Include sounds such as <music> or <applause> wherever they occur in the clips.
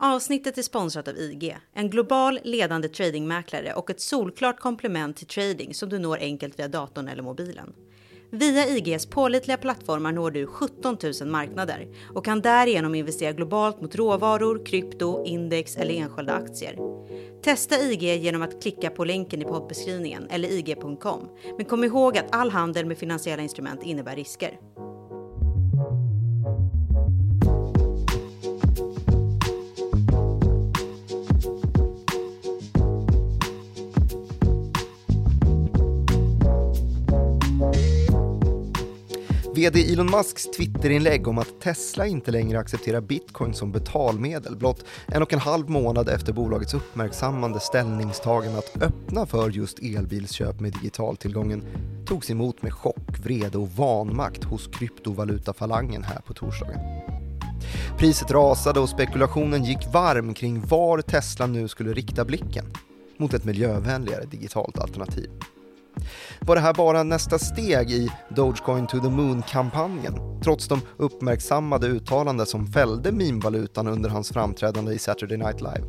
Avsnittet är sponsrat av IG, en global ledande tradingmäklare och ett solklart komplement till trading som du når enkelt via datorn eller mobilen. Via IGs pålitliga plattformar når du 17 000 marknader och kan därigenom investera globalt mot råvaror, krypto, index eller enskilda aktier. Testa IG genom att klicka på länken i poddbeskrivningen eller ig.com. Men kom ihåg att all handel med finansiella instrument innebär risker. VD Elon Musks Twitterinlägg om att Tesla inte längre accepterar bitcoin som betalmedel blott en och en halv månad efter bolagets uppmärksammande ställningstagande att öppna för just elbilsköp med digitaltillgången togs emot med chock, vrede och vanmakt hos kryptovalutafalangen här på torsdagen. Priset rasade och spekulationen gick varm kring var Tesla nu skulle rikta blicken mot ett miljövänligare digitalt alternativ. Var det här bara nästa steg i Dogecoin to the Moon-kampanjen? Trots de uppmärksammade uttalanden som fällde meme-valutan under hans framträdande i Saturday Night Live.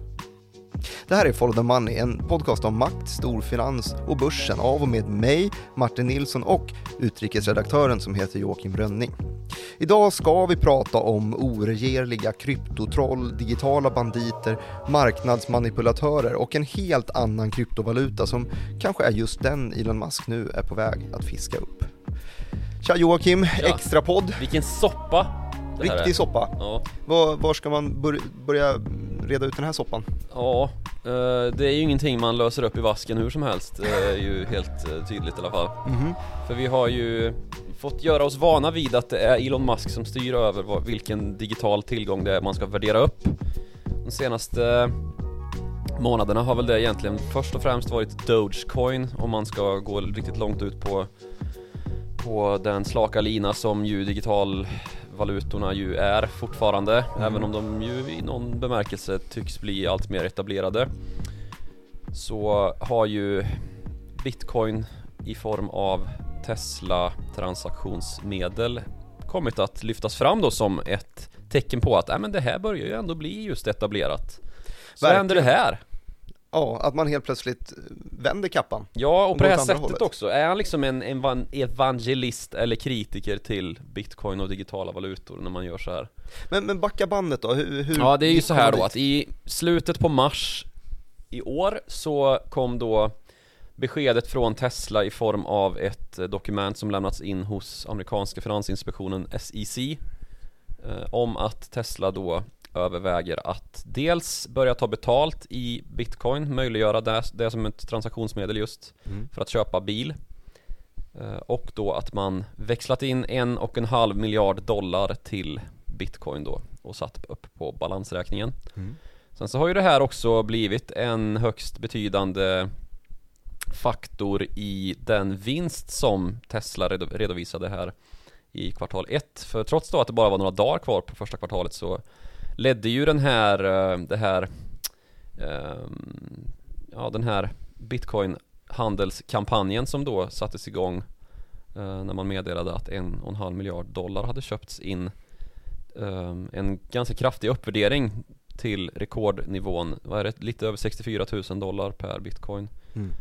Det här är Follow the Money, en podcast om makt, storfinans och börsen av och med mig, Martin Nilsson och utrikesredaktören som heter Joakim Rönning. Idag ska vi prata om oregerliga kryptotroll, digitala banditer, marknadsmanipulatörer och en helt annan kryptovaluta som kanske är just den Elon Musk nu är på väg att fiska upp. Tja Joakim, Ja. extra podd. Vilken soppa Riktig soppa. Ja, Var, var ska man bör, börja reda ut den här soppan? ja eh, det är ju ingenting man löser upp i vasken hur som helst Det är ju helt eh, tydligt i alla fall Mhm. För vi har ju fått göra oss vana vid att det är Elon Musk som styr över vilken digital tillgång det är man ska värdera upp De senaste månaderna har väl det egentligen först och främst varit Dogecoin om man ska gå riktigt långt ut på på den slaka lina som ju digitalvalutorna ju är fortfarande Även om de ju i någon bemärkelse tycks bli allt mer etablerade Så har ju Bitcoin i form av Tesla transaktionsmedel kommit att lyftas fram då som ett tecken på att äh, men det här börjar ju ändå bli just etablerat. Så Verkligen. händer det här Ja, att man helt plötsligt vänder kappan. Ja, och på det här sättet hållet. också. Är han liksom en evan- evangelist eller kritiker till bitcoin och digitala valutor när man gör så här? Men, men backa bandet då, hur, hur Ja, det är ju så här då dit? att i slutet på mars i år så kom då beskedet från Tesla i form av ett eh, dokument som lämnats in hos amerikanska finansinspektionen SEC eh, om att Tesla då överväger att dels börja ta betalt i bitcoin, möjliggöra det, det som ett transaktionsmedel just Mm. för att köpa bil Eh, och då att man växlat in en och en halv miljard dollar till bitcoin då och satt upp på balansräkningen Mm. Sen så har ju det här också blivit en högst betydande faktor i den vinst som Tesla redo- redovisade här i kvartal 1 För trots då att det bara var några dagar kvar på första kvartalet så ledde ju den här, eh, det här ehm, Ja den här bitcoin handelskampanjen som då sattes igång eh, när man meddelade att en och en halv miljard dollar hade köpts in ehm, en ganska kraftig uppvärdering till rekordnivån, vad är det, lite över 64 000 dollar per bitcoin. Mm.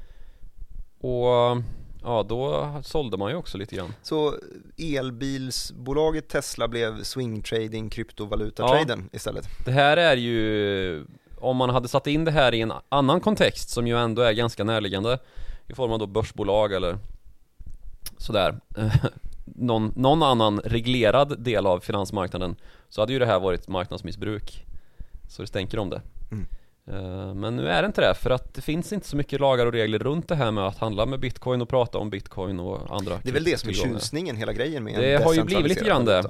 Och ja, då sålde man ju också lite grann. Så elbilsbolaget Tesla blev swing trading kryptovaluta-traden istället? Det här är ju Om man hade satt in det här i en annan kontext som ju ändå är ganska närliggande I form av då börsbolag eller Sådär <laughs> någon, någon annan reglerad del av finansmarknaden Så hade ju det här varit marknadsmissbruk. Så det stänker om det Men nu är det inte det för att det finns inte så mycket lagar och regler runt det här med att handla med bitcoin och prata om bitcoin och andra Det är väl det som är tjusningen, hela grejen med Det har ju blivit lite grann det.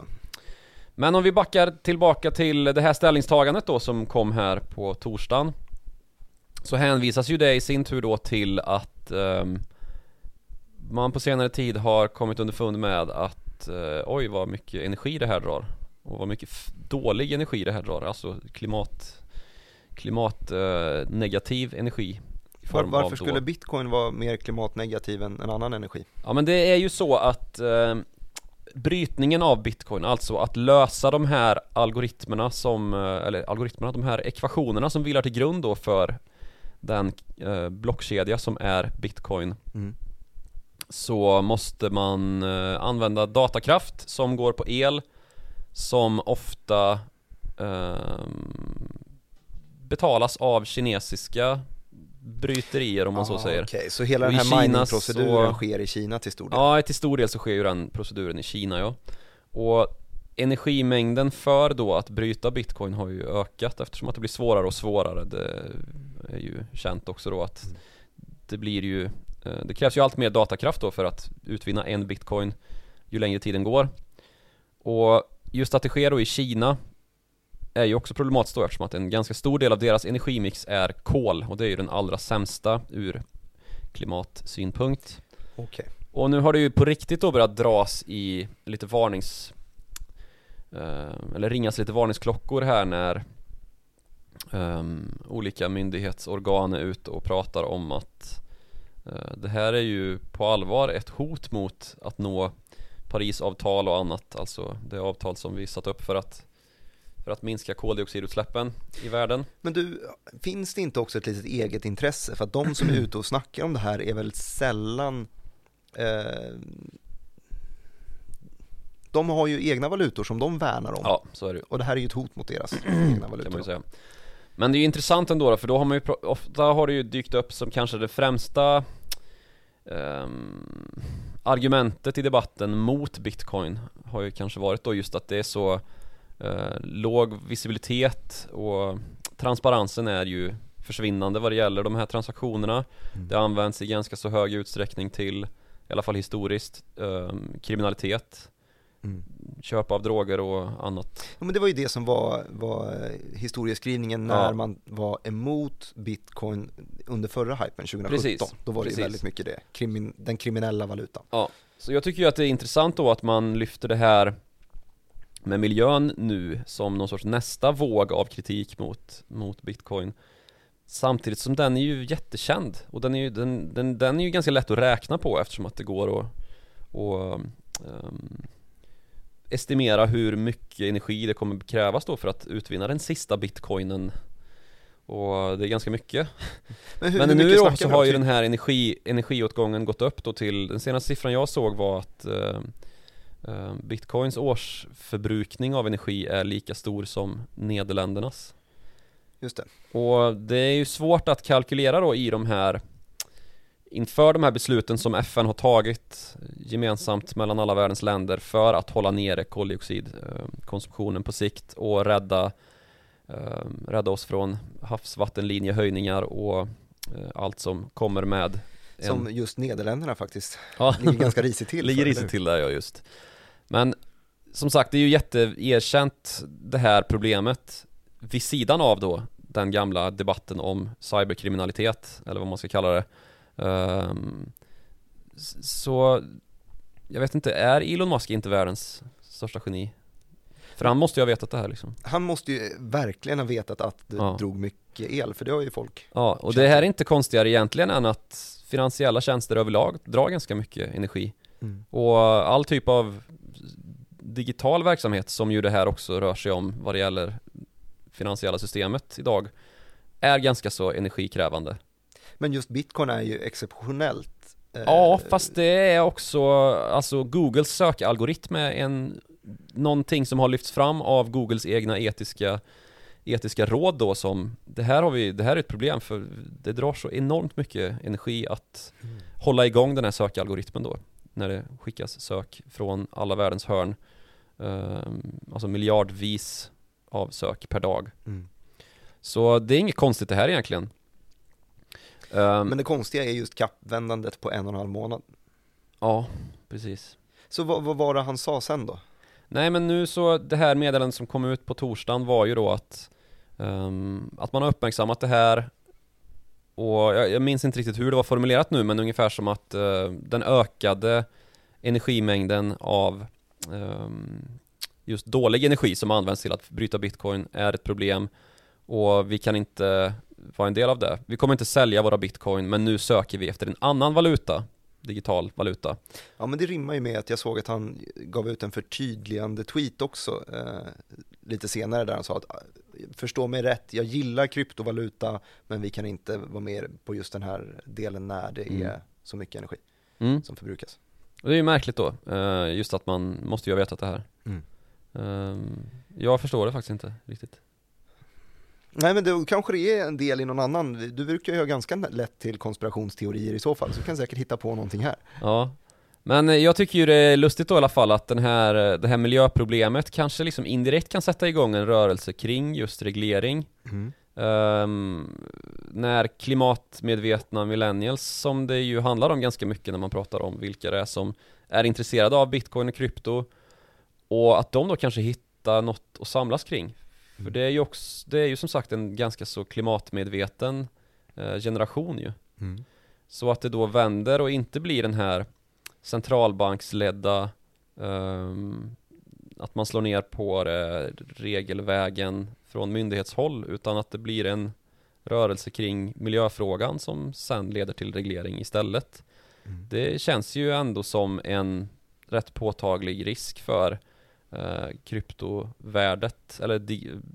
Men om vi backar tillbaka till det här ställningstagandet då som kom här på torsdagen Så hänvisas ju det i sin tur då till att ehm, man på senare tid har kommit underfund med att eh, oj vad mycket energi det här drar och vad mycket dålig energi det här drar, alltså klimat klimat eh, negativ energi Var, varför skulle bitcoin vara mer klimatnegativ än en annan energi? Ja men det är ju så att eh, brytningen av bitcoin, alltså att lösa de här algoritmerna som, eh, eller algoritmerna, de här ekvationerna som vilar till grund då för den eh, blockkedja som är bitcoin Mm. så måste man eh, använda datakraft som går på el som ofta ehm, betalas av kinesiska bryterier om man så Ah, säger. Okej, så hela Och den här miningproceduren så- sker i Kina till stor del? Ja, till stor del så sker ju den proceduren i Kina ja. Och energimängden för då att bryta bitcoin har ju ökat eftersom att det blir svårare och svårare. Det är ju känt också då att det blir ju eh, Det krävs ju allt mer datakraft då för att utvinna en bitcoin ju längre tiden går. Och just att det sker då i Kina är ju också problematiskt då eftersom att en ganska stor del av deras energimix är kol och det är ju den allra sämsta ur klimatsynpunkt. Okej. Och nu har det ju på riktigt då börjat dras i lite varnings eh, Eller ringas lite varningsklockor här när ehm, Olika myndighetsorgan är ute och pratar om att eh, Det här är ju på allvar ett hot mot att nå Parisavtal och annat Alltså det avtal som vi satt upp för att För att minska koldioxidutsläppen i världen. Men du, finns det inte också ett litet eget intresse? För att de som är ute och snackar om det här är väl sällan eh, De har ju egna valutor som de värnar om. Ja, så är det och det här är ju ett hot mot deras <clears throat> egna valutor. Men det är ju intressant ändå då, för då har man ju ofta har det ju dykt upp som kanske det främsta ehm, argumentet i debatten mot bitcoin har ju kanske varit då just att det är så låg visibilitet och transparensen är ju försvinnande vad det gäller de här transaktionerna Mm. Det används i ganska så hög utsträckning till, i alla fall historiskt, ehm, kriminalitet Mm. Köp av droger och annat Ja, men det var ju det som var, var eh, historieskrivningen när Ja. man var emot bitcoin under förra hypen 2017 Precis, Då var det precis. ju väldigt mycket det, Krimin, den kriminella valutan Ja, så jag tycker ju att det är intressant då att man lyfter det här med miljön nu som någon sorts nästa våg av kritik mot, mot bitcoin. Samtidigt som den är ju jättekänd och den är ju, den, den, den är ju ganska lätt att räkna på eftersom att det går att och, ehm, estimera hur mycket energi det kommer krävas då för att utvinna den sista bitcoinen. Och det är ganska mycket. <laughs> Men, hur, men hur nu mycket vi har ju den här energi, energiåtgången gått upp då till, den senaste siffran jag såg var att eh, Bitcoins årsförbrukning av energi är lika stor som Nederländernas. Just det, Och det är ju svårt att kalkylera då i de här Inför de här besluten som FN har tagit gemensamt mellan alla världens länder för att hålla nere koldioxidkonsumtionen på sikt och rädda eh, Rädda oss från havsvattenlinjehöjningar och eh, allt som kommer med en- som just Nederländerna faktiskt. Ja. ligger ganska risigt till <laughs> Ligger risigt till där ja just Men som sagt det är ju jätteerkänt det här problemet Vid sidan av då den gamla debatten om cyberkriminalitet eller vad man ska kalla det s- Så Jag vet inte, är Elon Musk inte världens största geni? För han måste ju ha vetat det här liksom? Han måste ju verkligen ha vetat att det Ja. drog mycket el, för det har ju folk Ja, och det här är inte konstigare egentligen än att finansiella tjänster överlag drar ganska mycket energi Mm. Och all typ av digital verksamhet som ju det här också rör sig om vad det gäller finansiella systemet idag är ganska så energikrävande. Men just bitcoin är ju exceptionellt eh, Ja, fast det är också, alltså Googles sökalgoritm är en, någonting som har lyfts fram av Googles egna etiska etiska råd då som det här har vi, det här är ett problem för det drar så enormt mycket energi att hålla igång den här sökalgoritmen då när det skickas sök från alla världens hörn alltså miljardvis av sök per dag. Mm. så det är inget konstigt det här egentligen. Ehm, Men det konstiga är just kappvändandet på en och en halv månad. Ja, precis. Så vad, vad var det han sa sen då? Nej men nu så, det här meddelandet som kom ut på torsdagen var ju då att ehm, Att man har uppmärksammat det här Och jag, jag minns inte riktigt hur det var formulerat nu men ungefär som att eh, den ökade energimängden av ehm, just dålig energi som används till att bryta bitcoin är ett problem och vi kan inte vara en del av det. Vi kommer inte sälja våra bitcoin men nu söker vi efter en annan valuta digital valuta. Ja men det rimmar ju med att jag såg att han gav ut en förtydligande tweet också eh, lite senare där han sa att förstå mig rätt, jag gillar kryptovaluta men vi kan inte vara med på just den här delen när det Mm. är så mycket energi Mm. som förbrukas. Och det är ju märkligt då, eh, just att man måste ju ha vetat det här. Mm. Ehm, jag förstår det faktiskt inte riktigt. Nej men det kanske det är en del i någon annan, du brukar ju ha ganska lätt till konspirationsteorier i så fall, så du kan säkert hitta på någonting här. Ja, men eh, jag tycker ju det är lustigt då i alla fall att den här, eh, det här miljöproblemet kanske liksom indirekt kan sätta igång en rörelse kring just reglering. Ehm, när klimatmedvetna millennials, som det ju handlar om ganska mycket när man pratar om vilka det är som är intresserade av bitcoin och krypto och att de då kanske hittar något att samlas kring. För det är ju också, det är ju som sagt en ganska så klimatmedveten eh, generation ju. Mm. Så att det då vänder och inte blir den här centralbanksledda ehm, att man slår ner på det regelvägen från myndighetshåll utan att det blir en rörelse kring miljöfrågan som sen leder till reglering istället. Mm. Det känns ju ändå som en rätt påtaglig risk för eh, kryptovärdet, eller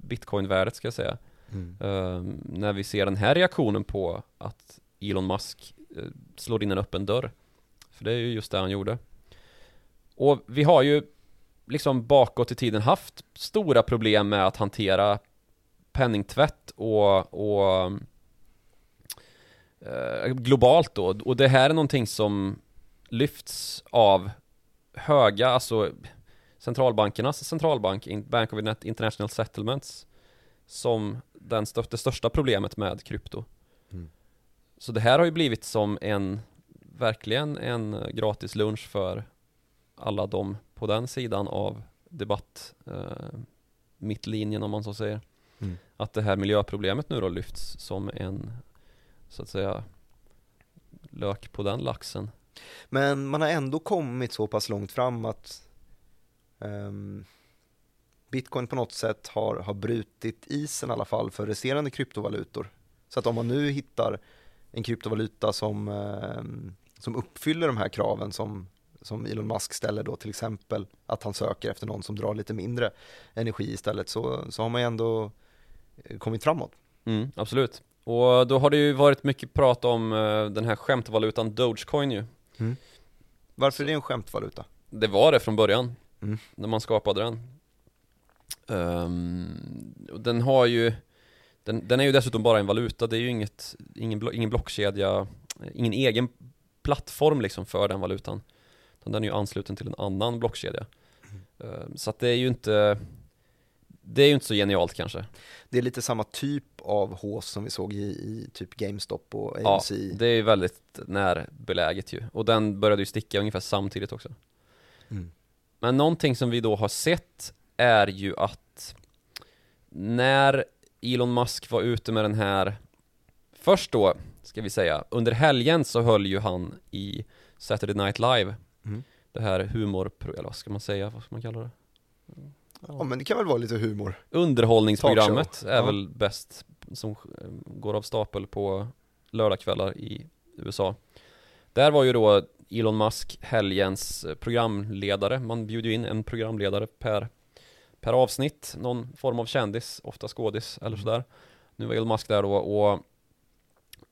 bitcoinvärdet ska jag säga. Mm. Ehm, när vi ser den här reaktionen på att Elon Musk eh, slår in en öppen dörr. För det är ju just det han gjorde. Och vi har ju liksom bakåt i tiden haft stora problem med att hantera penningtvätt och, och eh, globalt då. Och det här är någonting som lyfts av höga, alltså centralbankernas centralbank, Bank of International Settlements, som den stö- det största problemet med krypto. Mm. Så det här har ju blivit som en, verkligen en gratis lunch för alla de på den sidan av debatt, eh, mittlinjen om man så säger. Mm. Att det här miljöproblemet nu då lyfts som en, så att säga, lök på den laxen. Men man har ändå kommit så pass långt fram att ehm, Bitcoin på något sätt har, har brutit isen i alla fall för resterande kryptovalutor. Så att om man nu hittar en kryptovaluta som, ehm, som uppfyller de här kraven som, som Elon Musk ställer då till exempel att han söker efter någon som drar lite mindre energi istället så, så har man ju ändå eh, kommit framåt. Mm, absolut. Och då har det ju varit mycket prat om eh, den här skämtvalutan Dogecoin ju. Varför är det en skämtvaluta? Det var det från början, Mm. när man skapade den. Och den har ju, den, den är ju dessutom bara en valuta, det är ju inget, ingen, ingen blockkedja, ingen egen plattform liksom för den valutan. Den är ju ansluten till en annan blockkedja. Ehm, så att det är ju inte, det är ju inte så genialt kanske. Det är lite samma typ av hås som vi såg i, i typ GameStop och Ja, AMC. det är ju väldigt närbeläget ju. Och den började ju sticka ungefär samtidigt också. Mm. Men någonting som vi då har sett är ju att när Elon Musk var ute med den här Först då, ska vi säga, under helgen så höll ju han i Saturday Night Live Mm. Det här humor, eller vad ska man säga, vad ska man kalla det? Ja men det kan väl vara lite humor. Underhållningsprogrammet Talkshow, är ja. väl bäst som går av stapel på lördagskvällar i USA. Där var ju då Elon Musk helgens programledare. Man bjuder ju in en programledare per, per avsnitt, någon form av kändis, ofta skådis eller sådär. Nu var Elon Musk där då och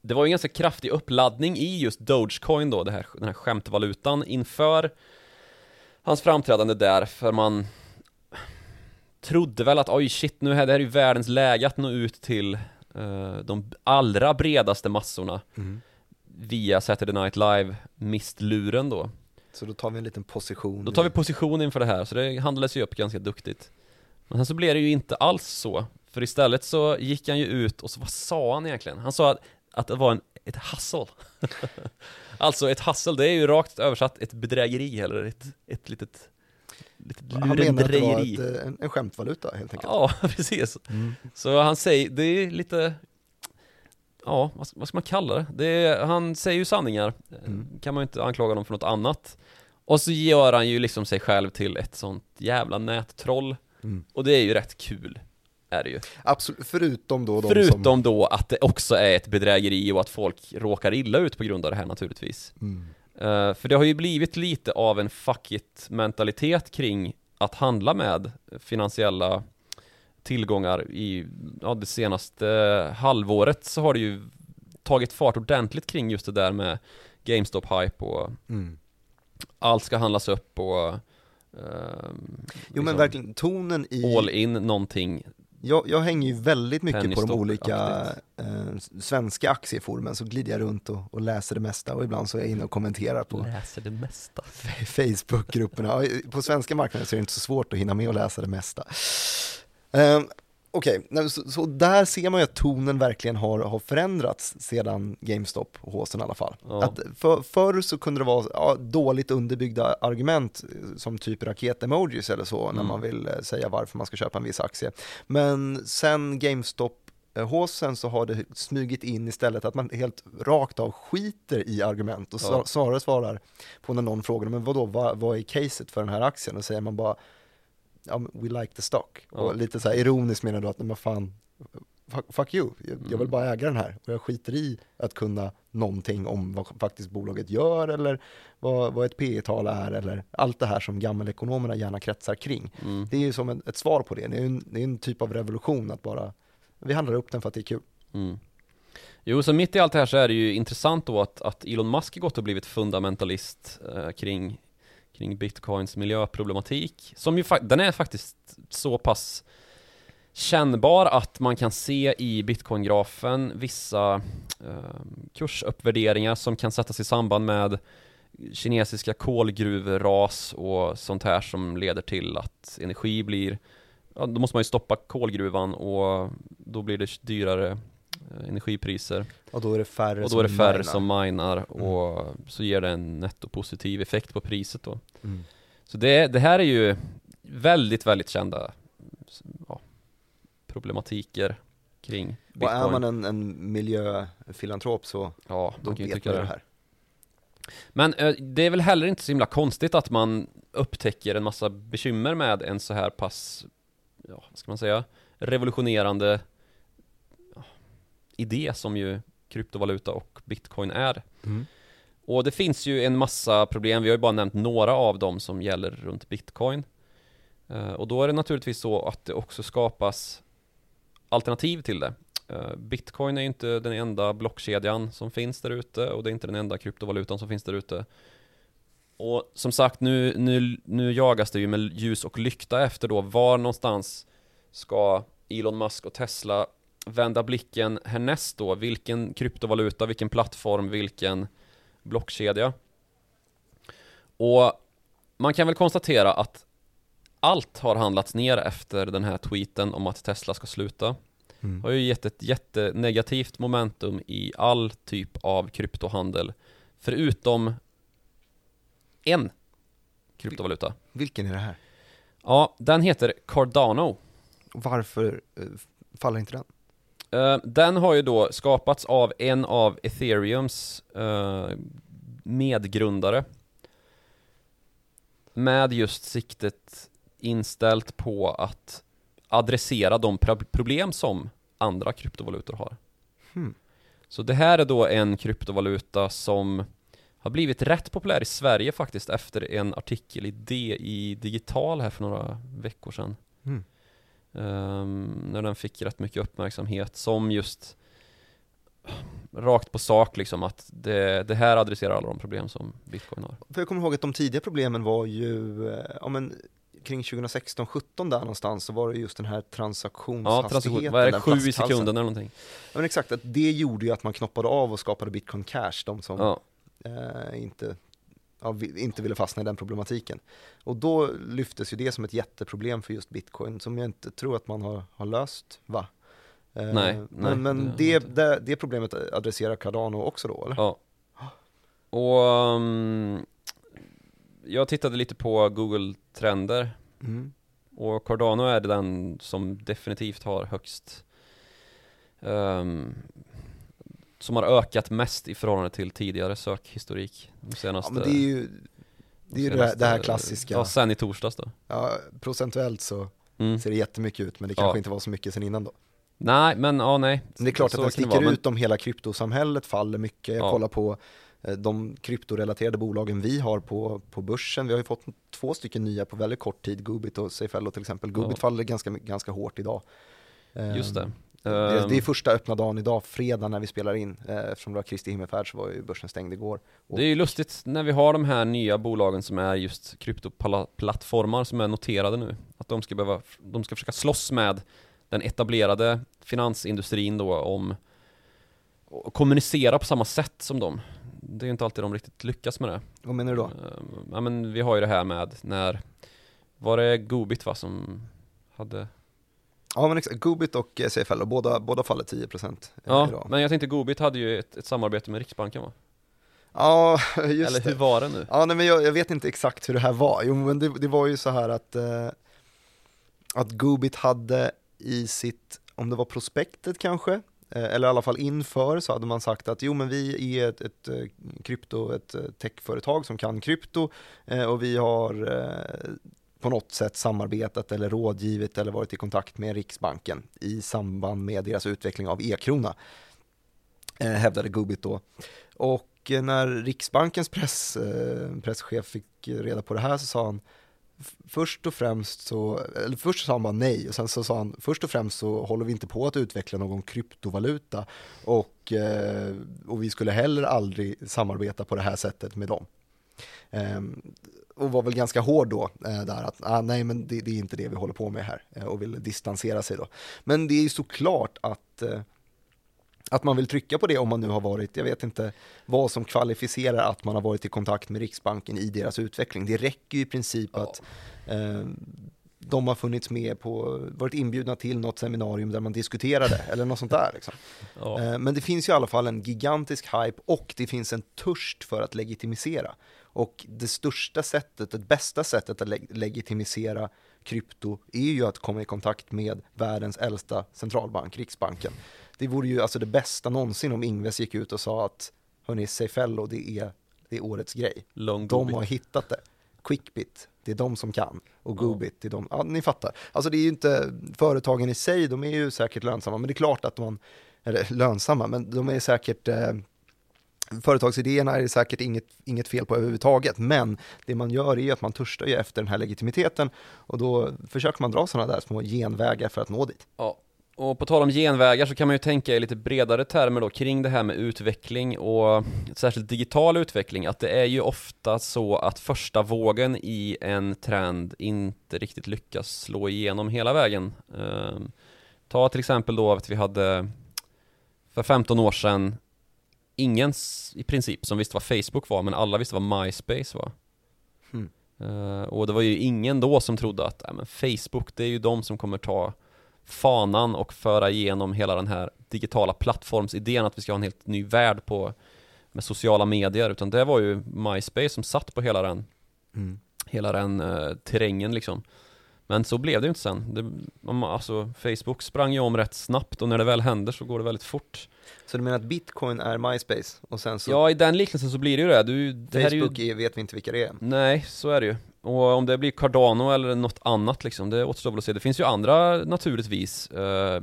det var ju en ganska kraftig uppladdning i just Dogecoin då, det här, den här skämtvalutan inför hans framträdande där, för man trodde väl att oj shit, nu är det här är ju världens läge att nå ut till eh, de allra bredaste massorna via Saturday Night Live mistluren då. Så då tar vi en liten position. Då tar vi position inför det här, så det handlades ju upp ganska duktigt. Men sen så blev det ju inte alls så, för istället så gick han ju ut och så vad sa han egentligen? Han sa att, att det var en, ett hustle. <laughs> alltså ett hustle, det är ju rakt översatt ett bedrägeri eller ett, ett litet, litet Han menar att det var ett, eh, en, en skämtvaluta helt enkelt. Ja, <laughs> precis. Mm. Så han säger, det är lite Ja, vad ska, vad ska man kalla det? det är, han säger ju sanningar Mm. Kan man ju inte anklaga honom för något annat Och så gör han ju liksom sig själv till ett sånt jävla nättroll Mm. Och det är ju rätt kul Är det ju Absolut, förutom då de Förutom som... då att det också är ett bedrägeri och att folk råkar illa ut på grund av det här naturligtvis Mm. Eh, för det har ju blivit lite av en fuck it mentalitet kring att handla med finansiella tillgångar i ja, det senaste halvåret så har det ju tagit fart ordentligt kring just det där med GameStop-hype och Mm. allt ska handlas upp och ehm, Jo liksom men verkligen, tonen i... all in någonting Jag, jag hänger ju väldigt mycket på de olika eh, svenska aktieforumen, så glider jag runt och, och läser det mesta och ibland så är jag inne och kommenterar på läser det mesta <laughs> Facebookgrupperna. På svenska marknaden så är det inte så svårt att hinna med att läsa det mesta. Um, Okej, nej, så, så där ser man ju att tonen verkligen har, har förändrats sedan GameStop håsen i alla fall. Ja. Att för, förr så kunde det vara ja, dåligt underbyggda argument eh, som typ raket-emojis eller så när Mm. man vill eh, säga varför man ska köpa en viss aktie. Men sen GameStop eh, håsen så har det smugit in istället att man helt rakt av skiter i argument och ja. snarare svarar på när någon frågar men vadå, vad, vad är caset för den här aktien? Och säger man bara ja, we like the stock. Ja. Och lite så här ironiskt menar du att, nej men fan, fuck, you, jag, vill Mm. bara äga den här och jag skiter i att kunna någonting om vad faktiskt bolaget gör eller vad, vad ett P tal är eller allt det här som gammelekonomerna gärna kretsar kring. mm. Det är ju som en, ett svar på det, det är, en, det är en typ av revolution att bara, vi handlar upp den för att det är kul. Mm. Jo, så mitt i allt det här så är det ju intressant då att, att Elon Musk gått och blivit fundamentalist eh, kring, kring bitcoins miljöproblematik. Som ju den är faktiskt så pass kännbar att man kan se i bitcoingrafen vissa eh, kursuppvärderingar som kan sättas i samband med kinesiska kolgruvras och sånt här som leder till att energi blir Ja, då måste man ju stoppa kolgruvan och då blir det dyrare energipriser Och då är det färre och då är det färre minar. som minar och så ger det en nettopositiv effekt på priset då. Mm. Så det, det här är ju väldigt, väldigt kända ja, problematiker kring Och bitcoin. är man en, en miljöfilantrop så ja, då vet man det. det här. Men eh, det är väl heller inte så himla konstigt att man upptäcker en massa bekymmer med en så här pass, ja, vad ska man säga, revolutionerande idé som ju kryptovaluta och bitcoin är. Mm. Och det finns ju en massa problem, vi har ju bara nämnt några av dem som gäller runt bitcoin. Eh, och då är det naturligtvis så att det också skapas alternativ till det. Eh, Bitcoin är ju inte den enda blockkedjan som finns där ute och det är inte den enda kryptovalutan som finns där ute. Och som sagt, nu, nu, nu jagas det ju med ljus och lykta efter då var någonstans ska Elon Musk och Tesla vända blicken härnäst då? Vilken kryptovaluta, vilken plattform, vilken blockkedja? Och man kan väl konstatera att allt har handlats ner efter den här tweeten om att Tesla ska sluta. Mm. har ju gett ett jättenegativt momentum i all typ av kryptohandel. Förutom en kryptovaluta. Vilken är det här? Ja, den heter Cardano. Varför eh, faller inte den? Eh, Den har ju då skapats av en av ethereums eh, medgrundare. Med just siktet inställt på att adressera de pro- problem som andra kryptovalutor har. Hmm. Så det här är då en kryptovaluta som har blivit rätt populär i Sverige faktiskt efter en artikel i DI Digital här för några veckor sedan. Mm. Ehm, när den fick rätt mycket uppmärksamhet som just rakt på sak liksom att det, det här adresserar alla de problem som bitcoin har. För jag kommer ihåg att de tidiga problemen var ju, eh, ja men kring 2016-17 där någonstans så var det just den här Ja, transaktionshastigheten. transaktion, vad är det, sju i sekunden eller någonting? Ja men exakt, att det gjorde ju att man knoppade av och skapade bitcoin cash, de som Ja, eh, inte, ja, inte ville fastna i den problematiken. Och då lyftes ju det som ett jätteproblem för just bitcoin som jag inte tror att man har, har löst, va? Eh, Nej, nej, men men det det, det, problemet adresserar Cardano också då, eller? ja. Och um, jag tittade lite på Google Trender Mm. och Cardano är den som definitivt har högst ehm, som har ökat mest i förhållande till tidigare sökhistorik de Ja senaste men det är ju det, är ju senaste- det här klassiska, Ja, sen i torsdags då ja, procentuellt så mm. ser det jättemycket ut men det Ja. kanske inte var så mycket sen innan då. Nej, men ja, nej Men det är klart Så att den det sticker vara, ut om hela kryptosamhället faller mycket. Jag Ja. kollar på eh, de kryptorelaterade bolagen vi har på, på börsen. Vi har ju fått två stycken nya på väldigt kort tid, Goobit och Safeello till exempel. Goobit Ja. faller ganska, ganska hårt idag. Just det. Ehm, Det, det är första öppna dagen idag, fredag när vi spelar in. Eh, Eftersom det var Kristi himmelfärd så var ju börsen stängd igår. Och- Det är ju lustigt när vi har de här nya bolagen som är just kryptoplattformar som är noterade nu. Att de ska behöva, de ska försöka slåss med den etablerade finansindustrin då om och kommunicera på samma sätt som dem. Det är ju inte alltid de riktigt lyckas med det. Vad menar du då? Ehm, Ja men vi har ju det här med när Var det Goobit va som hade Ja men exakt, Goobit och eh, Safeello, båda, båda faller 10% Ja, idag. men jag tänkte Goobit hade ju ett, ett samarbete med Riksbanken va? Ja, <laughs> just Eller det. hur var det nu? Ja, nej, men jag, jag vet inte exakt hur det här var. Jo, men det, det var ju så här att, eh, att Goobit hade i sitt, om det var prospektet kanske, eh, eller i alla fall inför så hade man sagt att jo men vi är ett, ett eh, krypto, ett eh, techföretag som kan krypto eh, och vi har eh, på något sätt samarbetat eller rådgivit eller varit i kontakt med Riksbanken i samband med deras utveckling av e-krona, eh, hävdade Gubbit då. Och eh, när Riksbankens press, eh, presschef fick reda på det här så sa han Först och främst så, eller först sa han bara nej och sen så sa han först och främst så håller vi inte på att utveckla någon kryptovaluta och, eh, och vi skulle heller aldrig samarbeta på det här sättet med dem. Ehm, och var väl ganska hård då eh, där att ah, nej men det, det är inte det vi håller på med här eh, och vill distansera sig då. Men det är ju såklart att eh, att man vill trycka på det om man nu har varit, jag vet inte vad som kvalificerar att man har varit i kontakt med Riksbanken i deras utveckling. Det räcker ju i princip att eh, de har funnits med på, varit inbjudna till något seminarium där man diskuterade eller något sånt där. Liksom. Ja. Eh, Men det finns ju i alla fall en gigantisk hype och det finns en törst för att legitimisera. Och det största sättet, det bästa sättet att leg- legitimisera krypto är ju att komma i kontakt med världens äldsta centralbank, Riksbanken. Det vore ju alltså det bästa någonsin om Ingves gick ut och sa att hörni, Seyfello, det är, det är årets grej. Long De har hittat det. Quickbit, det är de som kan. Och. Goobit, det är de, ja ni fattar. Alltså det är ju inte, företagen i sig, de är ju säkert lönsamma, men det är klart att man, eller lönsamma, men de är säkert, eh, företagsidéerna är det säkert inget, inget fel på överhuvudtaget, men det man gör är ju att man törstar ju efter den här legitimiteten och då försöker man dra sådana där små genvägar för att nå dit. Ja, och på tal om genvägar så kan man ju tänka i lite bredare termer då kring det här med utveckling och särskilt digital utveckling att det är ju ofta så att första vågen i en trend inte riktigt lyckas slå igenom hela vägen. Ehm, ta till exempel då att vi hade för 15 år sedan ingen i princip som visste vad Facebook var men alla visste vad MySpace var. Eh, och det var ju ingen då som trodde att äh, men Facebook det är ju de som kommer ta fanan och föra igenom hela den här digitala plattformsidén att vi ska ha en helt ny värld på med sociala medier. Utan det var ju MySpace som satt på hela den hela den eh, terrängen liksom. Men så blev det ju inte sen. Det, man, alltså Facebook sprang ju om rätt snabbt och när det väl händer så går det väldigt fort. Så du menar att bitcoin är MySpace och sen så Ja i den liknelsen så blir det ju det, du, det här är ju Facebook vet vi inte vilka det är. Nej, så är det ju. Och om det blir Cardano eller något annat liksom, det återstår väl att se. Det finns ju andra naturligtvis eh,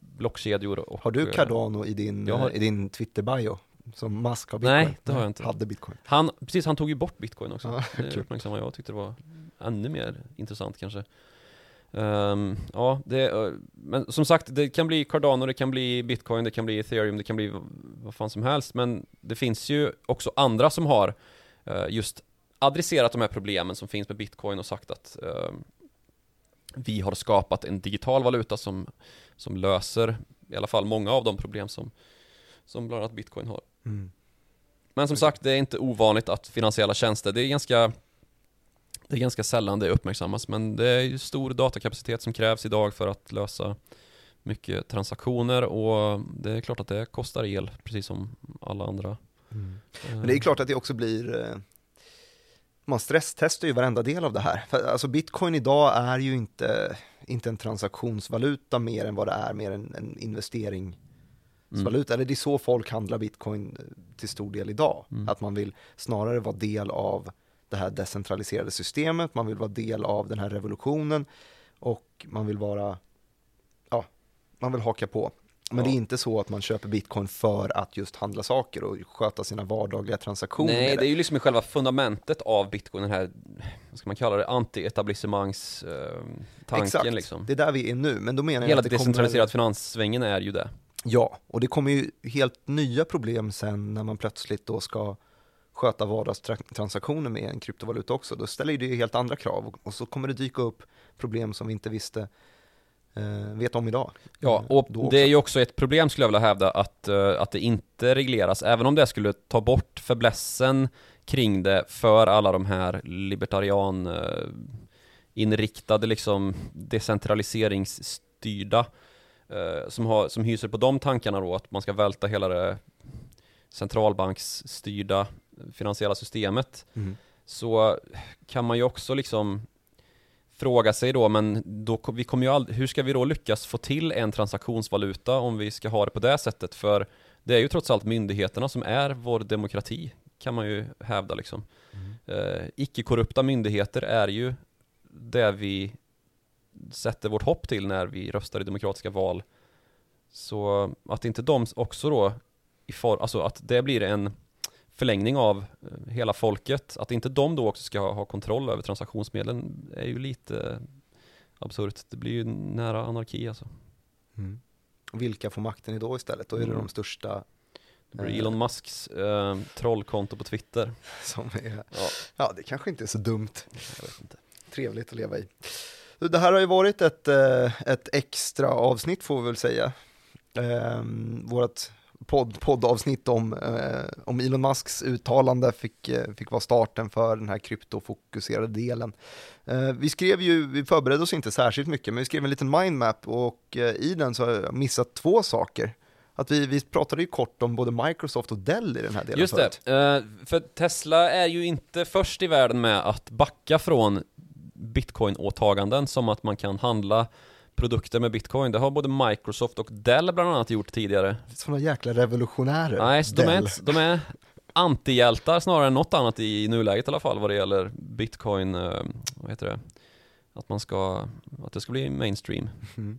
blockkedjor och Har du eh, Cardano i din, har- i din Twitter-bio? Som Musk har bitcoin? Nej, det har jag inte. Hade bitcoin. Han, precis, han tog ju bort bitcoin också. Ja, det uppmärksammade <laughs> jag tyckte det var ännu mer intressant kanske. Ehm, ja, det, eh, men som sagt, det kan bli Cardano, det kan bli bitcoin, det kan bli ethereum, det kan bli vad fan som helst. Men det finns ju också andra som har eh, just adresserat de här problemen som finns med bitcoin och sagt att eh, vi har skapat en digital valuta som, som löser i alla fall många av de problem som, som bland annat bitcoin har. Mm. Men som sagt, det är inte ovanligt att finansiella tjänster, det är ganska det är ganska sällan det uppmärksammas men det är ju stor datakapacitet som krävs idag för att lösa mycket transaktioner och det är klart att det kostar el precis som alla andra. Men det är klart att det också blir eh, man stresstestar ju varenda del av det här. För, alltså bitcoin idag är ju inte, inte en transaktionsvaluta mer än vad det är mer en, en investeringsvaluta. Eller det är så folk handlar bitcoin eh, till stor del idag. Mm. Att man vill snarare vara del av det här decentraliserade systemet, man vill vara del av den här revolutionen och man vill vara, ja, man vill haka på. Men det är inte så att man köper bitcoin för att just handla saker och sköta sina vardagliga transaktioner. Nej, det är ju liksom själva fundamentet av bitcoin, den här, vad ska man kalla det, anti-etablissemangs eh, Exakt, liksom. det är där vi är nu. Men då menar jag Hela att det kommer... finanssvängen är ju det. Ja, och det kommer ju helt nya problem sen när man plötsligt då ska sköta vardagstransaktioner med en kryptovaluta också. Då ställer ju det helt andra krav och så kommer det dyka upp problem som vi inte visste vet om idag. Ja, Eh, och det är ju också ett problem skulle jag vilja hävda att, eh, att det inte regleras, även om det skulle ta bort förblessen kring det för alla de här libertarian eh, inriktade liksom decentraliseringsstyrda eh, som, har, som hyser på de tankarna då att man ska välta hela det centralbanksstyrda finansiella systemet Mm. så kan man ju också liksom fråga sig då, men då, vi kommer ju aldrig, hur ska vi då lyckas få till en transaktionsvaluta om vi ska ha det på det sättet? För det är ju trots allt myndigheterna som är vår demokrati, kan man ju hävda liksom. Eh, icke-korrupta myndigheter är ju det vi sätter vårt hopp till när vi röstar i demokratiska val. Så att inte de också då, i for, alltså att det blir en förlängning av eh, hela folket, att inte de då också ska ha, kontroll över transaktionsmedlen är ju lite absurt. Det blir ju nära anarki alltså. Mm. Vilka får makten idag istället? Då är det Mm. de största Det blir Eh. Elon Musks eh, trollkonto på Twitter. <laughs> som är, Ja, ja det kanske inte är så dumt. jag vet inte. Trevligt att leva i. Det här har ju varit ett, eh, ett extra avsnitt får vi väl säga. Ehm, Vårt podd, poddavsnitt om, eh, om Elon Musks uttalande fick, eh, fick vara starten för den här kryptofokuserade delen. Eh, Vi skrev ju, vi förberedde oss inte särskilt mycket, men vi skrev en liten mindmap och eh, i den så har jag missat två saker. Att vi, vi pratade ju kort om både Microsoft och Dell i den här delen Just förut. det, eh, för Tesla är ju inte först i världen med att backa från bitcoin-åtaganden som att man kan handla produkter med bitcoin. Det har både Microsoft och Dell bland annat gjort tidigare. Sådana jäkla revolutionärer. Nej, så de är, Dell. de är antihjältar snarare än något annat i nuläget i alla fall vad det gäller bitcoin, eh, vad heter det? Att man ska, att det ska bli mainstream. Mm.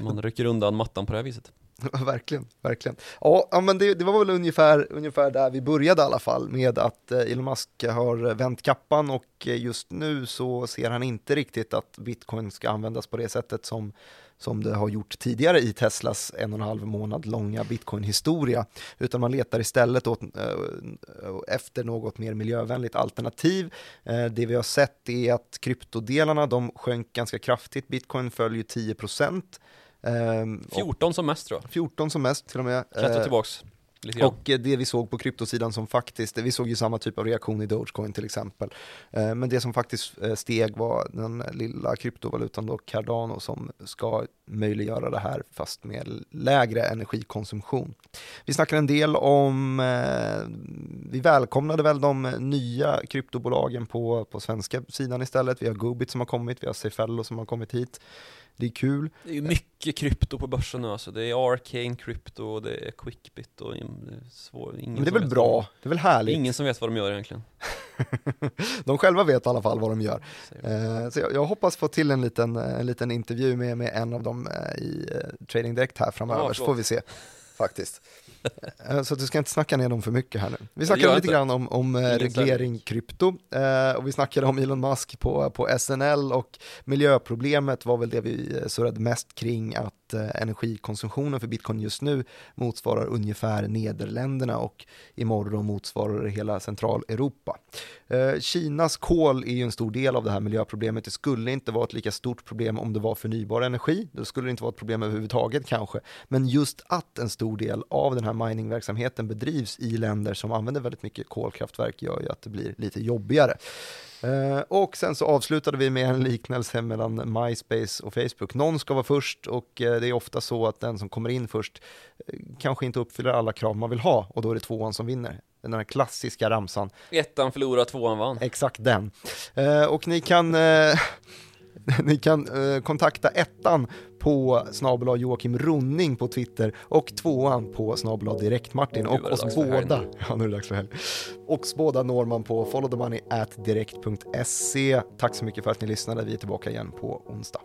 Man rycker undan mattan på det här viset. <laughs> verkligen, verkligen. Ja, ja men det, det var väl ungefär, ungefär där vi började i alla fall med att eh, Elon Musk har vänt kappan och eh, just nu så ser han inte riktigt att bitcoin ska användas på det sättet som, som det har gjort tidigare i Teslas en och en halv månad långa bitcoin-historia, utan man letar istället åt, eh, efter något mer miljövänligt alternativ. Det vi har sett är att kryptodelarna, de sjönk ganska kraftigt, bitcoin föll ju 10 procent. Ehm, och- 14 som mest tror jag. 14 som mest till och med. Klättra Eh, tillbaks och eh, det vi såg på kryptosidan som faktiskt, vi såg ju samma typ av reaktion i Dogecoin till exempel. Eh, Men det som faktiskt steg var den lilla kryptovalutan då Cardano som ska möjliggöra det här fast med lägre energikonsumtion. Vi snackar en del om, vi välkomnade väl de nya kryptobolagen på, på svenska sidan istället. Vi har Goobit som har kommit, vi har Cefello som har kommit hit. Det är kul. Det är ju mycket krypto på börsen nu alltså. Det är Arcane Crypto, det är Quickbit och det är svår, ingen Men det är väl bra, vad det är väl härligt. Ingen som vet vad de gör egentligen. <laughs> De själva vet i alla fall vad de gör. Eh, Så jag, jag hoppas få till en liten, eh, en liten intervju med, med en av dem eh, i eh, Trading Direct här framöver, Ja, så får vi se faktiskt. Eh, Så du ska inte snacka ner dem för mycket här nu. Vi snackade lite grann om, om eh, reglering krypto eh, och vi snackade om Elon Musk på, på SNL och miljöproblemet var väl det vi surrade mest kring att energikonsumtionen för bitcoin just nu motsvarar ungefär Nederländerna och imorgon motsvarar det hela Centraleuropa. Kinas kol är ju en stor del av det här miljöproblemet. Det skulle inte vara ett lika stort problem om det var förnybar energi. Det skulle inte vara ett problem överhuvudtaget kanske. Men just att en stor del av den här miningverksamheten bedrivs i länder som använder väldigt mycket kolkraftverk gör ju att det blir lite jobbigare. Eh, och sen så avslutade vi med en liknelse mellan MySpace och Facebook. Någon ska vara först och eh, det är ofta så att den som kommer in först eh, kanske inte uppfyller alla krav man vill ha och då är det tvåan som vinner. Den här klassiska ramsan. Ettan förlorade, tvåan vann. Exakt den. Och ni kan, <laughs> ni kan eh, kontakta ettan på snabel Joakim Ronning på Twitter och tvåan på snabel direkt Martin Gud, och oss båda. <laughs> Ja, nu är det dags för helg. Oss båda når man på followthemoney at direkt.se. Tack så mycket för att ni lyssnade. Vi är tillbaka igen på onsdag.